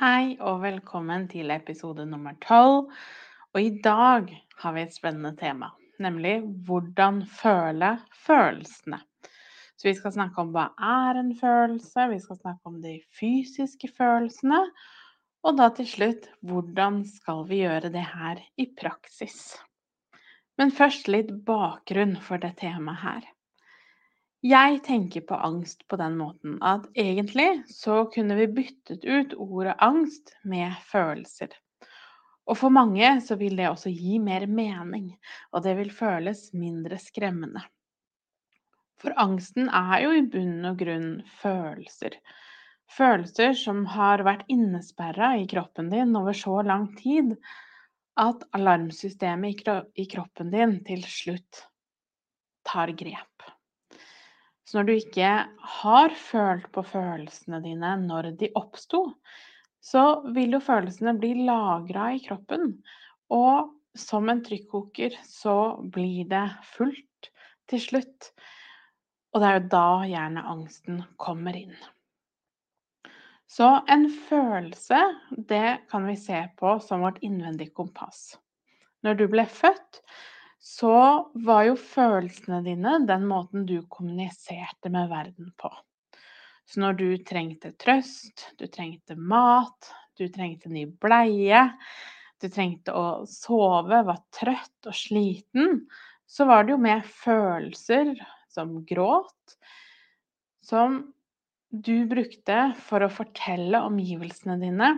Hei og velkommen til episode nummer tolv. Og i dag har vi et spennende tema, nemlig hvordan føle følelsene. Så vi skal snakke om hva er en følelse, vi skal snakke om de fysiske følelsene, og da til slutt hvordan skal vi gjøre det her i praksis. Men først litt bakgrunn for det temaet her. Jeg tenker på angst på den måten at egentlig så kunne vi byttet ut ordet angst med følelser. Og for mange så vil det også gi mer mening, og det vil føles mindre skremmende. For angsten er jo i bunn og grunn følelser. Følelser som har vært innesperra i kroppen din over så lang tid at alarmsystemet i kroppen din til slutt tar grep. Så når du ikke har følt på følelsene dine når de oppsto, så vil jo følelsene bli lagra i kroppen. Og som en trykkoker så blir det fullt til slutt. Og det er jo da gjerne angsten kommer inn. Så en følelse, det kan vi se på som vårt innvendige kompass. Når du ble født, så var jo følelsene dine den måten du kommuniserte med verden på. Så når du trengte trøst, du trengte mat, du trengte ny bleie, du trengte å sove, var trøtt og sliten, så var det jo med følelser som gråt, som du brukte for å fortelle omgivelsene dine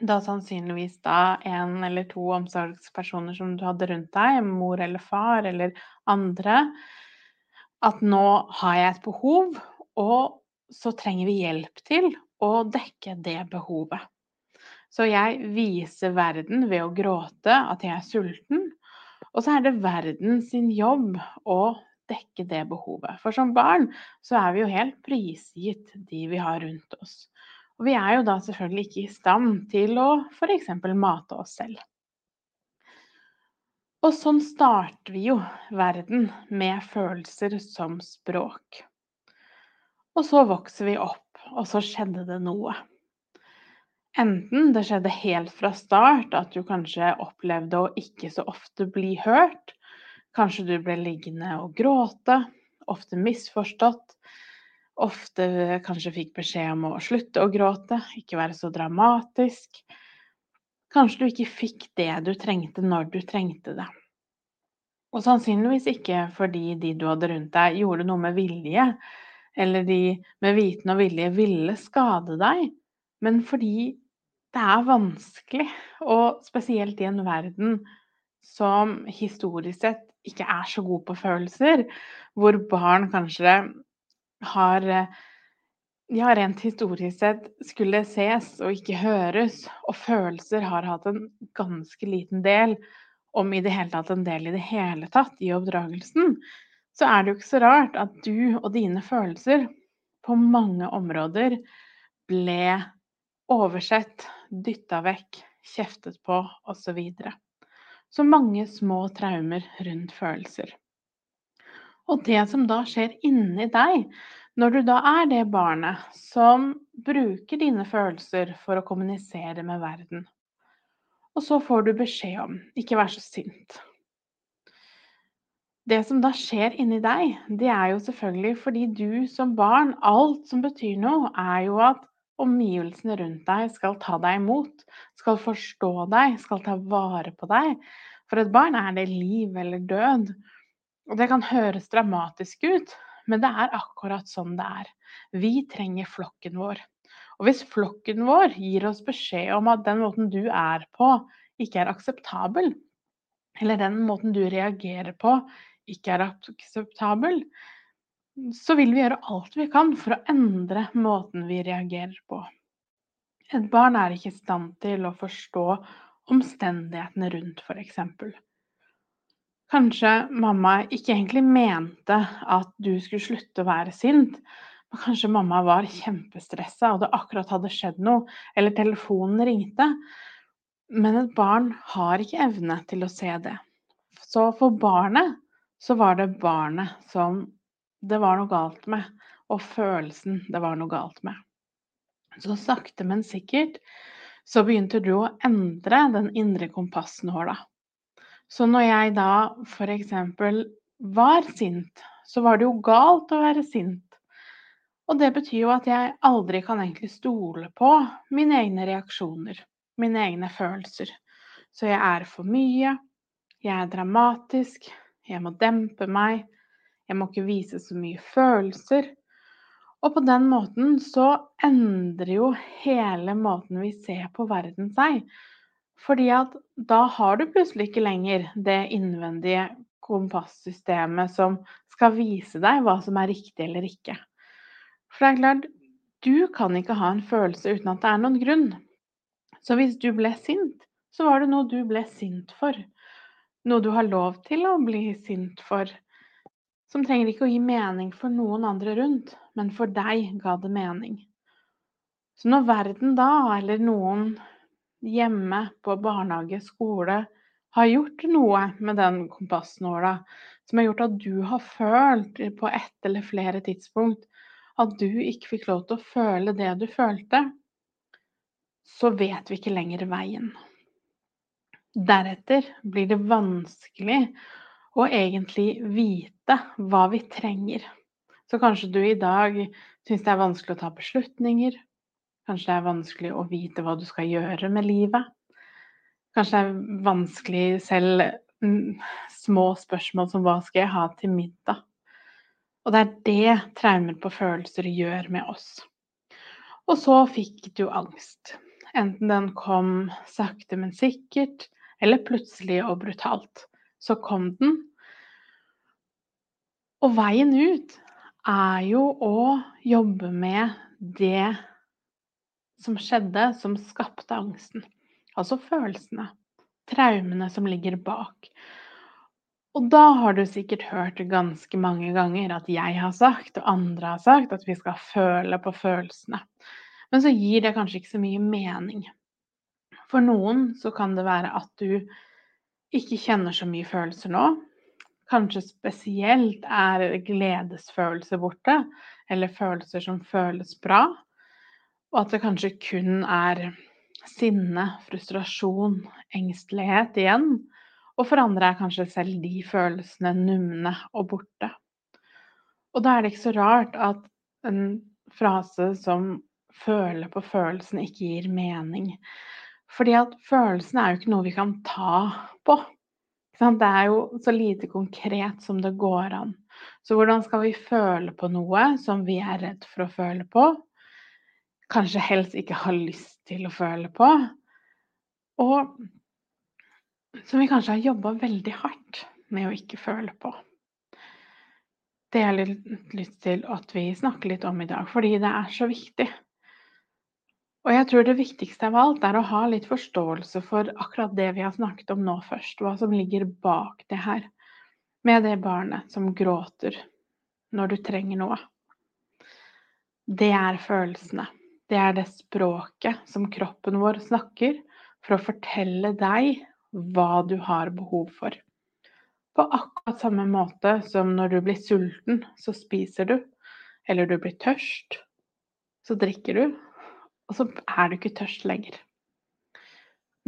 da sannsynligvis da en eller to omsorgspersoner som du hadde rundt deg, mor eller far eller andre, at nå har jeg et behov, og så trenger vi hjelp til å dekke det behovet. Så jeg viser verden ved å gråte at jeg er sulten, og så er det verden sin jobb å dekke det behovet. For som barn så er vi jo helt prisgitt de vi har rundt oss. Og vi er jo da selvfølgelig ikke i stand til å f.eks. mate oss selv. Og sånn starter vi jo verden med følelser som språk. Og så vokser vi opp, og så skjedde det noe. Enten det skjedde helt fra start, at du kanskje opplevde å ikke så ofte bli hørt. Kanskje du ble liggende og gråte, ofte misforstått ofte kanskje fikk beskjed om å slutte å gråte, ikke være så dramatisk. Kanskje du ikke fikk det du trengte når du trengte det. Og sannsynligvis ikke fordi de du hadde rundt deg, gjorde noe med vilje, eller de med viten og vilje ville skade deg, men fordi det er vanskelig, og spesielt i en verden som historisk sett ikke er så god på følelser, hvor barn kanskje har eh, ja, rent historisk sett skulle ses og ikke høres, og følelser har hatt en ganske liten del, om i det hele tatt en del i det hele tatt, i oppdragelsen, så er det jo ikke så rart at du og dine følelser på mange områder ble oversett, dytta vekk, kjeftet på osv. Så, videre. så mange små traumer rundt følelser. Og det som da skjer inni deg, når du da er det barnet som bruker dine følelser for å kommunisere med verden, og så får du beskjed om ikke vær så sint. Det som da skjer inni deg, det er jo selvfølgelig fordi du som barn Alt som betyr noe, er jo at omgivelsene rundt deg skal ta deg imot, skal forstå deg, skal ta vare på deg. For et barn er det liv eller død. Det kan høres dramatisk ut, men det er akkurat sånn det er. Vi trenger flokken vår. Og hvis flokken vår gir oss beskjed om at den måten du er på, ikke er akseptabel, eller den måten du reagerer på, ikke er akseptabel, så vil vi gjøre alt vi kan for å endre måten vi reagerer på. Et barn er ikke i stand til å forstå omstendighetene rundt, f.eks. Kanskje mamma ikke egentlig mente at du skulle slutte å være sint, men kanskje mamma var kjempestressa, og det akkurat hadde skjedd noe, eller telefonen ringte. Men et barn har ikke evne til å se det. Så for barnet så var det barnet som det var noe galt med, og følelsen det var noe galt med. Så sakte, men sikkert så begynte du å endre den indre kompassnåla. Så når jeg da f.eks. var sint, så var det jo galt å være sint. Og det betyr jo at jeg aldri kan egentlig stole på mine egne reaksjoner, mine egne følelser. Så jeg er for mye, jeg er dramatisk, jeg må dempe meg, jeg må ikke vise så mye følelser. Og på den måten så endrer jo hele måten vi ser på verden seg. Fordi at da har du plutselig ikke lenger det innvendige kompassystemet som skal vise deg hva som er riktig eller ikke. For det er klart, du kan ikke ha en følelse uten at det er noen grunn. Så hvis du ble sint, så var det noe du ble sint for. Noe du har lov til å bli sint for. Som trenger ikke å gi mening for noen andre rundt, men for deg ga det mening. Så når verden da, eller noen hjemme, på barnehage, skole, har gjort noe med den kompassnåla som har gjort at du har følt på ett eller flere tidspunkt at du ikke fikk lov til å føle det du følte, så vet vi ikke lenger veien. Deretter blir det vanskelig å egentlig vite hva vi trenger. Så kanskje du i dag syns det er vanskelig å ta beslutninger, Kanskje det er vanskelig å vite hva du skal gjøre med livet. Kanskje det er vanskelig selv mm, små spørsmål som 'hva skal jeg ha til middag'? Og det er det traumer på følelser gjør med oss. Og så fikk du angst. Enten den kom sakte, men sikkert, eller plutselig og brutalt. Så kom den. Og veien ut er jo å jobbe med det som skjedde, som skapte angsten. Altså følelsene. Traumene som ligger bak. Og da har du sikkert hørt ganske mange ganger at jeg har sagt, og andre har sagt, at vi skal føle på følelsene. Men så gir det kanskje ikke så mye mening. For noen så kan det være at du ikke kjenner så mye følelser nå. Kanskje spesielt er gledesfølelse borte, eller følelser som føles bra. Og at det kanskje kun er sinne, frustrasjon, engstelighet igjen. Og for andre er kanskje selv de følelsene numne og borte. Og da er det ikke så rart at en frase som 'føle på følelsen' ikke gir mening. Fordi at følelsen er jo ikke noe vi kan ta på. Det er jo så lite konkret som det går an. Så hvordan skal vi føle på noe som vi er redd for å føle på? Kanskje helst ikke har lyst til å føle på. Og som vi kanskje har jobba veldig hardt med å ikke føle på. Det har jeg lyst til at vi snakker litt om i dag, fordi det er så viktig. Og jeg tror det viktigste av alt er å ha litt forståelse for akkurat det vi har snakket om nå først, hva som ligger bak det her, med det barnet som gråter når du trenger noe. Det er følelsene. Det er det språket som kroppen vår snakker for å fortelle deg hva du har behov for. På akkurat samme måte som når du blir sulten, så spiser du. Eller du blir tørst, så drikker du. Og så er du ikke tørst lenger.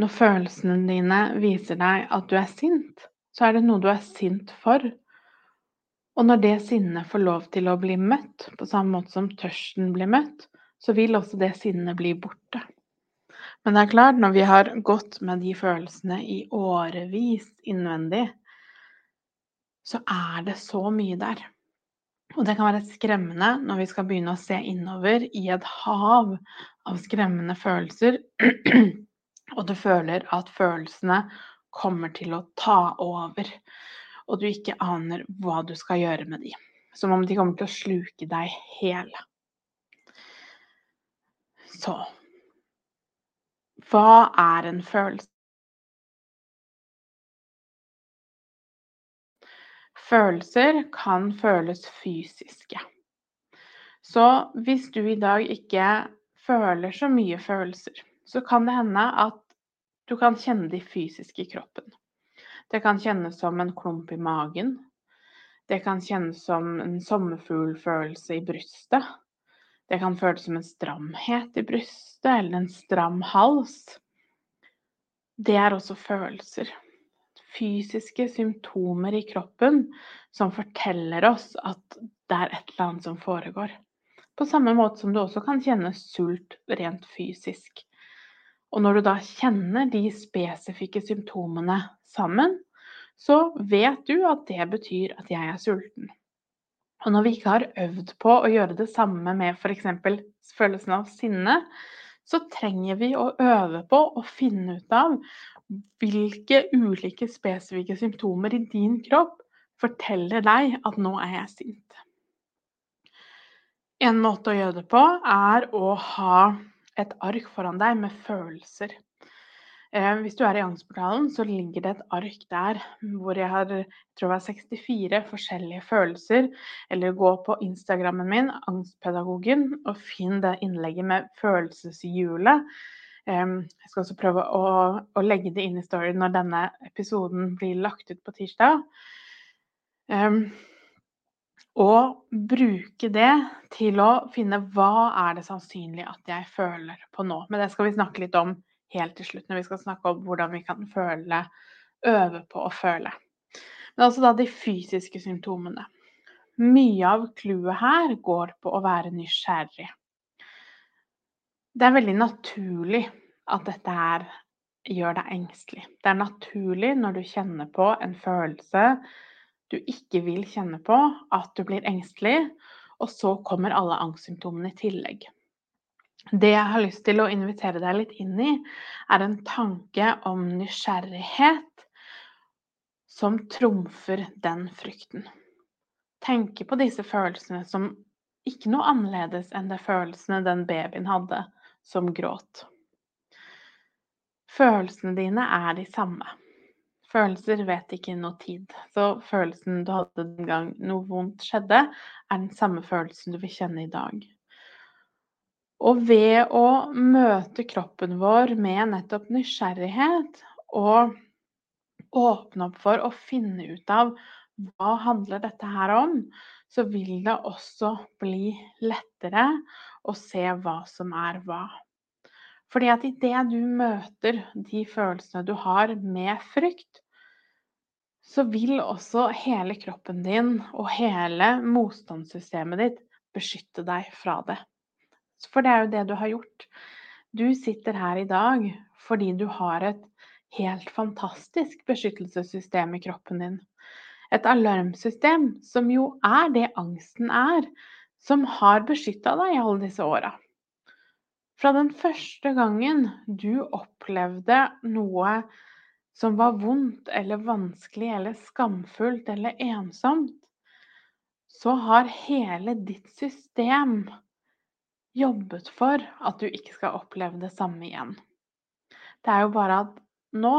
Når følelsene dine viser deg at du er sint, så er det noe du er sint for. Og når det sinnet får lov til å bli møtt, på samme måte som tørsten blir møtt, så vil også det sinnet bli borte. Men det er klart, når vi har gått med de følelsene i årevis innvendig, så er det så mye der. Og det kan være skremmende når vi skal begynne å se innover i et hav av skremmende følelser, og du føler at følelsene kommer til å ta over, og du ikke aner hva du skal gjøre med de. Som om de kommer til å sluke deg hele. Så hva er en følelse? Følelser kan føles fysiske. Så hvis du i dag ikke føler så mye følelser, så kan det hende at du kan kjenne de fysiske i kroppen. Det kan kjennes som en klump i magen. Det kan kjennes som en sommerfuglfølelse i brystet. Det kan føles som en stramhet i brystet eller en stram hals. Det er også følelser. Fysiske symptomer i kroppen som forteller oss at det er et eller annet som foregår. På samme måte som du også kan kjenne sult rent fysisk. Og når du da kjenner de spesifikke symptomene sammen, så vet du at det betyr at jeg er sulten. Og når vi ikke har øvd på å gjøre det samme med f.eks. følelsen av sinne, så trenger vi å øve på å finne ut av hvilke ulike spesifikke symptomer i din kropp forteller deg at nå er jeg sint. En måte å gjøre det på er å ha et ark foran deg med følelser. Eh, hvis du er i Angstportalen, så ligger det et ark der hvor jeg har jeg tror det var 64 forskjellige følelser. Eller gå på Instagrammen min, Angstpedagogen, og finn det innlegget med følelseshjulet. Jeg skal også prøve å, å legge det inn i storyen når denne episoden blir lagt ut på tirsdag. Og bruke det til å finne hva er det sannsynlig at jeg føler på nå. Men det skal vi snakke litt om helt til slutt, når vi skal snakke om hvordan vi kan føle, øve på å føle. Men altså da de fysiske symptomene. Mye av clouet her går på å være nysgjerrig. Det er veldig naturlig at dette her gjør deg engstelig. Det er naturlig når du kjenner på en følelse du ikke vil kjenne på, at du blir engstelig, og så kommer alle angstsymptomene i tillegg. Det jeg har lyst til å invitere deg litt inn i, er en tanke om nysgjerrighet som trumfer den frykten. Tenke på disse følelsene som ikke noe annerledes enn de følelsene den babyen hadde som gråt. Følelsene dine er de samme. Følelser vet ikke noe tid. Så følelsen du hadde den gang noe vondt skjedde, er den samme følelsen du vil kjenne i dag. Og ved å møte kroppen vår med nettopp nysgjerrighet og åpne opp for å finne ut av hva handler dette her om, så vil det også bli lettere å se hva som er hva. Fordi at idet du møter de følelsene du har med frykt, så vil også hele kroppen din og hele motstandssystemet ditt beskytte deg fra det. For det er jo det du har gjort. Du sitter her i dag fordi du har et helt fantastisk beskyttelsessystem i kroppen din. Et alarmsystem som jo er det angsten er, som har beskytta deg i alle disse åra. Fra den første gangen du opplevde noe som var vondt eller vanskelig eller skamfullt eller ensomt, så har hele ditt system jobbet for at du ikke skal oppleve det samme igjen. Det er jo bare at nå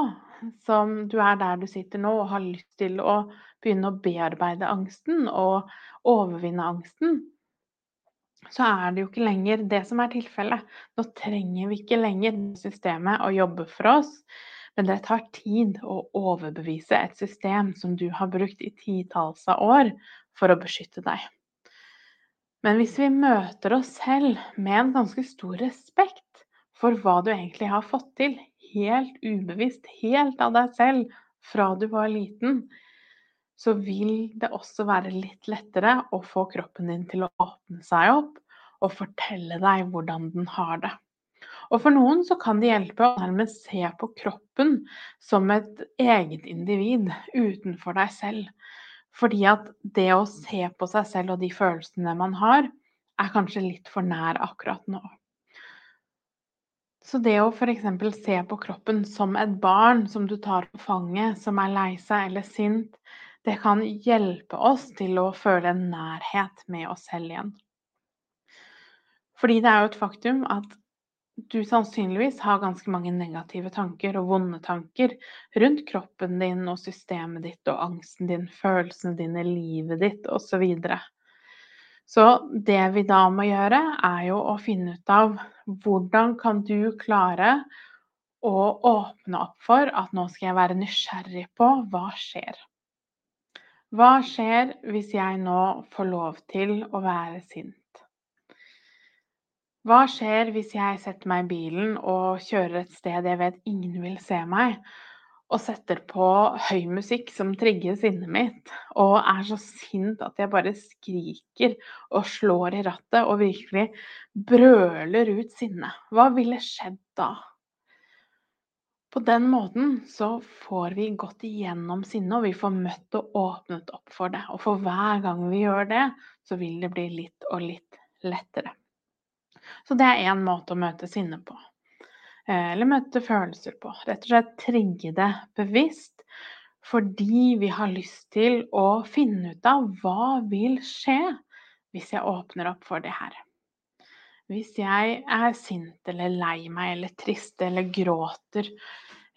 som du er der du sitter nå og har lyst til å begynne å bearbeide angsten og overvinne angsten, så er det jo ikke lenger det som er tilfellet. Nå trenger vi ikke lenger systemet å jobbe for oss. Men det tar tid å overbevise et system som du har brukt i titalls av år for å beskytte deg. Men hvis vi møter oss selv med en ganske stor respekt for hva du egentlig har fått til, helt ubevisst, helt av deg selv fra du var liten, så vil det også være litt lettere å få kroppen din til å åpne seg opp og fortelle deg hvordan den har det. Og for noen så kan det hjelpe å nærmest se på kroppen som et eget individ utenfor deg selv. Fordi at det å se på seg selv og de følelsene man har, er kanskje litt for nær akkurat nå. Så det å f.eks. se på kroppen som et barn som du tar på fanget, som er lei seg eller sint, det kan hjelpe oss til å føle en nærhet med oss selv igjen. Fordi det er jo et faktum at du sannsynligvis har ganske mange negative tanker og vonde tanker rundt kroppen din og systemet ditt og angsten din, følelsene dine, livet ditt osv. Så, videre. så det vi da må gjøre, er jo å finne ut av hvordan kan du klare å åpne opp for at nå skal jeg være nysgjerrig på hva skjer. Hva skjer hvis jeg nå får lov til å være sint? Hva skjer hvis jeg setter meg i bilen og kjører et sted jeg vet ingen vil se meg, og setter på høy musikk som trigger sinnet mitt, og er så sint at jeg bare skriker og slår i rattet og virkelig brøler ut sinne? Hva ville skjedd da? På den måten så får vi gått igjennom sinnet, og vi får møtt og åpnet opp for det. Og for hver gang vi gjør det, så vil det bli litt og litt lettere. Så det er én måte å møte sinne på. Eh, eller møte følelser på. Rett og slett trigge det bevisst fordi vi har lyst til å finne ut av hva vil skje hvis jeg åpner opp for det her. Hvis jeg er sint eller lei meg eller trist eller gråter,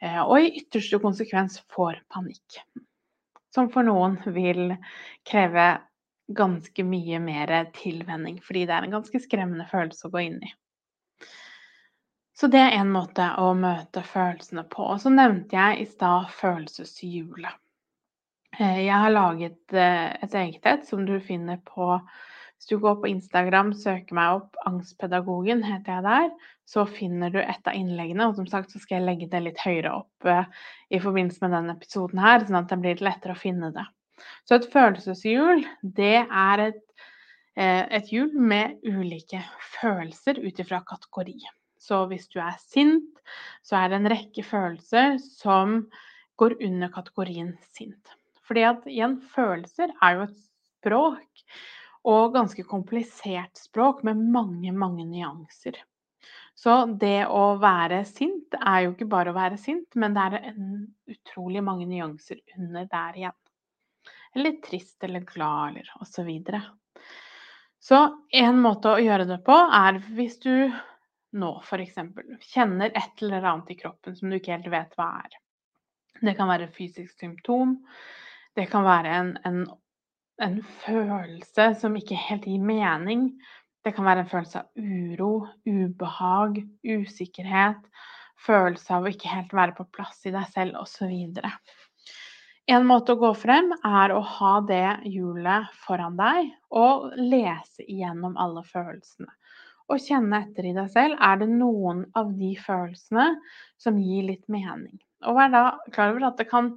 eh, og i ytterste konsekvens får panikk. Som for noen vil kreve ganske mye mer tilvenning, fordi det er en ganske skremmende følelse å gå inn i. Så det er en måte å møte følelsene på. Og så nevnte jeg i stad følelseshjulet. Eh, jeg har laget eh, et eget et som du finner på Hvis du går på Instagram, søker meg opp 'Angstpedagogen', heter jeg der, så finner du et av innleggene. Og som sagt så skal jeg legge det litt høyere opp eh, i forbindelse med denne episoden her, sånn at det blir lettere å finne det. Så et følelseshjul, det er et, eh, et hjul med ulike følelser ut ifra kategori. Så hvis du er sint, så er det en rekke følelser som går under kategorien sint. Fordi at igjen, følelser er jo et språk, og ganske komplisert språk med mange, mange nyanser. Så det å være sint er jo ikke bare å være sint, men det er en utrolig mange nyanser under der igjen eller trist eller glad eller osv. Så, så en måte å gjøre det på er hvis du nå f.eks. kjenner et eller annet i kroppen som du ikke helt vet hva er. Det kan være et fysisk symptom. Det kan være en, en, en følelse som ikke helt gir mening. Det kan være en følelse av uro, ubehag, usikkerhet, følelse av å ikke helt være på plass i deg selv osv. En måte å gå frem er å ha det hjulet foran deg og lese igjennom alle følelsene. Og kjenne etter i deg selv er det noen av de følelsene som gir litt mening. Og vær da klar over at det kan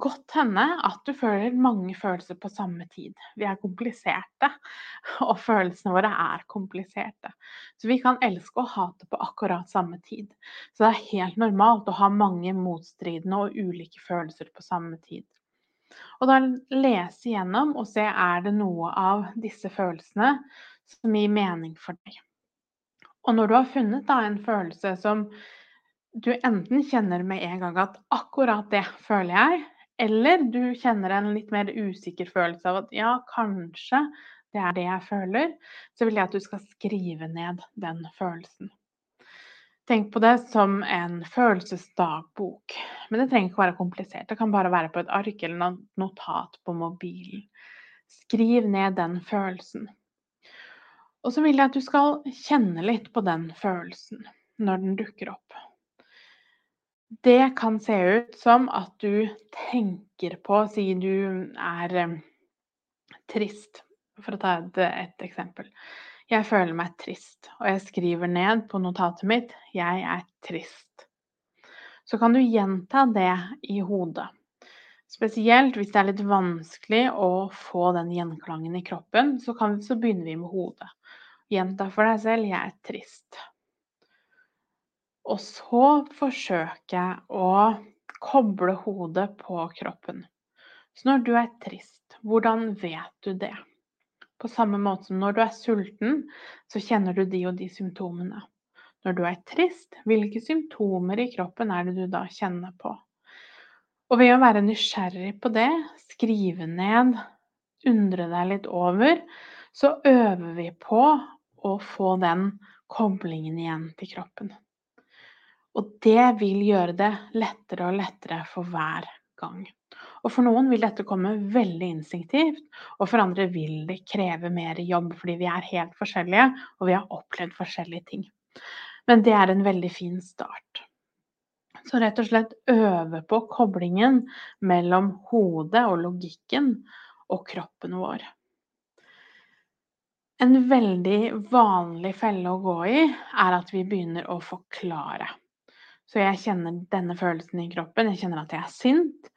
godt hende at du føler mange følelser på samme tid. Vi er kompliserte, og følelsene våre er kompliserte. Så vi kan elske og hate på akkurat samme tid. Så det er helt normalt å ha mange motstridende og ulike følelser på samme tid. Og da lese igjennom og se er det noe av disse følelsene som gir mening for deg. Og når du har funnet da en følelse som du enten kjenner med en gang at akkurat det føler jeg, eller du kjenner en litt mer usikker følelse av at ja, kanskje det er det jeg føler, så vil jeg at du skal skrive ned den følelsen. Tenk på det som en følelsesdagbok. Men det trenger ikke være komplisert. Det kan bare være på et ark eller noe notat på mobilen. Skriv ned den følelsen. Og så vil jeg at du skal kjenne litt på den følelsen når den dukker opp. Det kan se ut som at du tenker på Si du er eh, trist, for å ta et, eksempel. Jeg føler meg trist, og jeg skriver ned på notatet mitt 'Jeg er trist'. Så kan du gjenta det i hodet. Spesielt hvis det er litt vanskelig å få den gjenklangen i kroppen, så, kan, så begynner vi med hodet. Gjenta for deg selv 'Jeg er trist'. Og så forsøker jeg å koble hodet på kroppen. Så når du er trist, hvordan vet du det? På samme måte som når du er sulten, så kjenner du de og de symptomene. Når du er trist, hvilke symptomer i kroppen er det du da kjenner på? Og ved å være nysgjerrig på det, skrive ned, undre deg litt over, så øver vi på å få den koblingen igjen til kroppen. Og det vil gjøre det lettere og lettere for hver gang. Og for noen vil dette komme veldig instinktivt, og for andre vil det kreve mer jobb, fordi vi er helt forskjellige, og vi har opplevd forskjellige ting. Men det er en veldig fin start. Så rett og slett øve på koblingen mellom hodet og logikken og kroppen vår. En veldig vanlig felle å gå i er at vi begynner å forklare. Så jeg kjenner denne følelsen i kroppen, jeg kjenner at jeg er sint.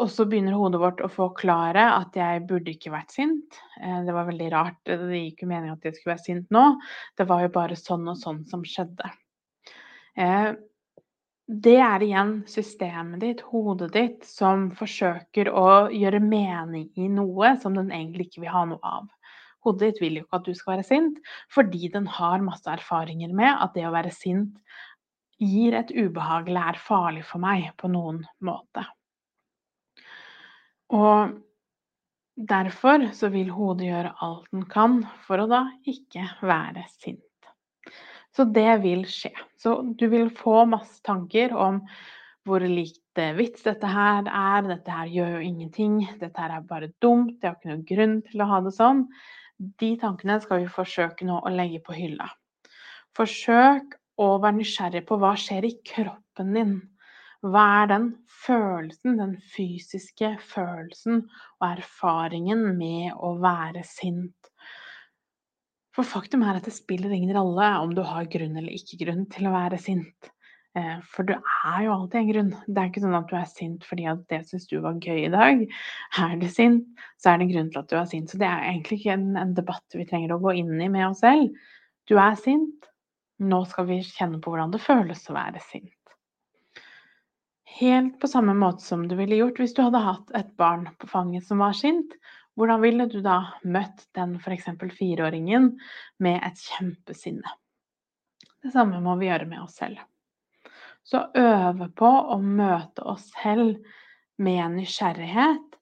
Og så begynner hodet vårt å forklare at jeg burde ikke vært sint. Eh, det var veldig rart, det gikk jo meningen at jeg skulle være sint nå. Det var jo bare sånn og sånn som skjedde. Eh, det er igjen systemet ditt, hodet ditt, som forsøker å gjøre mening i noe som den egentlig ikke vil ha noe av. Hodet ditt vil jo ikke at du skal være sint, fordi den har masse erfaringer med at det å være sint gir et ubehag eller er farlig for meg på noen måte. Og derfor så vil hodet gjøre alt den kan for å da ikke være sint. Så det vil skje. Så du vil få masse tanker om hvor lite vits dette her er, dette her gjør jo ingenting, dette her er bare dumt, jeg har ikke noen grunn til å ha det sånn. De tankene skal vi forsøke nå å legge på hylla. Forsøk å være nysgjerrig på hva skjer i kroppen din. Hva er den følelsen, den fysiske følelsen og erfaringen med å være sint? For faktum er at det spiller ingen rolle om du har grunn eller ikke grunn til å være sint. Eh, for du er jo alltid en grunn. Det er ikke sånn at du er sint fordi at det syns du var gøy i dag. Er du sint, så er det en grunn til at du er sint. Så det er egentlig ikke en debatt vi trenger å gå inn i med oss selv. Du er sint. Nå skal vi kjenne på hvordan det føles å være sint. Helt på samme måte som du ville gjort hvis du hadde hatt et barn på fanget som var sint. Hvordan ville du da møtt den f.eks. fireåringen med et kjempesinne? Det samme må vi gjøre med oss selv. Så øve på å møte oss selv med nysgjerrighet.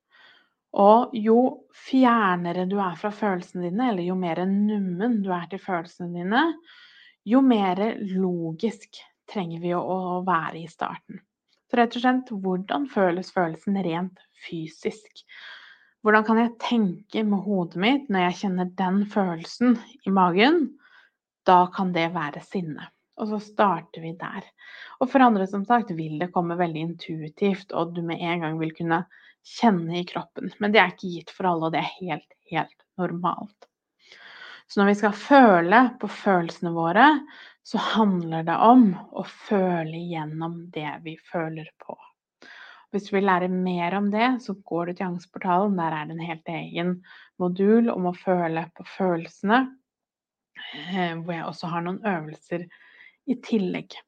Og jo fjernere du er fra følelsene dine, eller jo mer nummen du er til følelsene dine, jo mer logisk trenger vi å være i starten. Så rett og slett, hvordan føles følelsen rent fysisk? Hvordan kan jeg tenke med hodet mitt når jeg kjenner den følelsen i magen? Da kan det være sinne. Og så starter vi der. Og for andre, som sagt, vil det komme veldig intuitivt, og du med en gang vil kunne kjenne i kroppen. Men det er ikke gitt for alle, og det er helt, helt normalt. Så når vi skal føle på følelsene våre, så handler det om å føle gjennom det vi føler på. Hvis du vil lære mer om det, så går du til Angstportalen. Der er det en helt egen modul om å føle på følelsene, eh, hvor jeg også har noen øvelser i tillegg.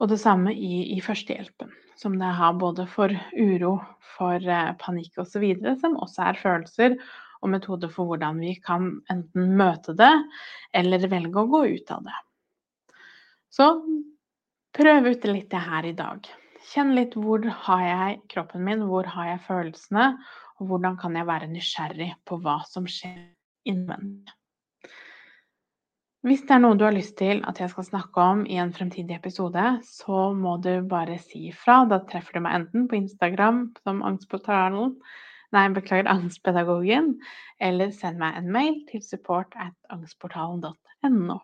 Og det samme i, i førstehjelpen, som det har både for uro, for eh, panikk osv., som også er følelser og metoder for hvordan vi kan enten møte det eller velge å gå ut av det. Så prøv ut litt det her i dag. Kjenn litt hvor har jeg kroppen min, hvor har jeg følelsene, og hvordan kan jeg være nysgjerrig på hva som skjer innvendig. Hvis det er noe du har lyst til at jeg skal snakke om i en fremtidig episode, så må du bare si ifra. Da treffer du meg enten på Instagram som Angstportalen, nei, beklager, Angstpedagogen, eller send meg en mail til support at angstportalen.no.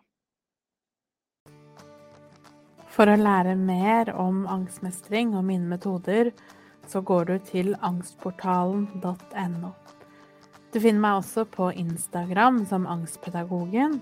For å lære mer om angstmestring og mine metoder, så går du til angstportalen.no. Du finner meg også på Instagram som Angstpedagogen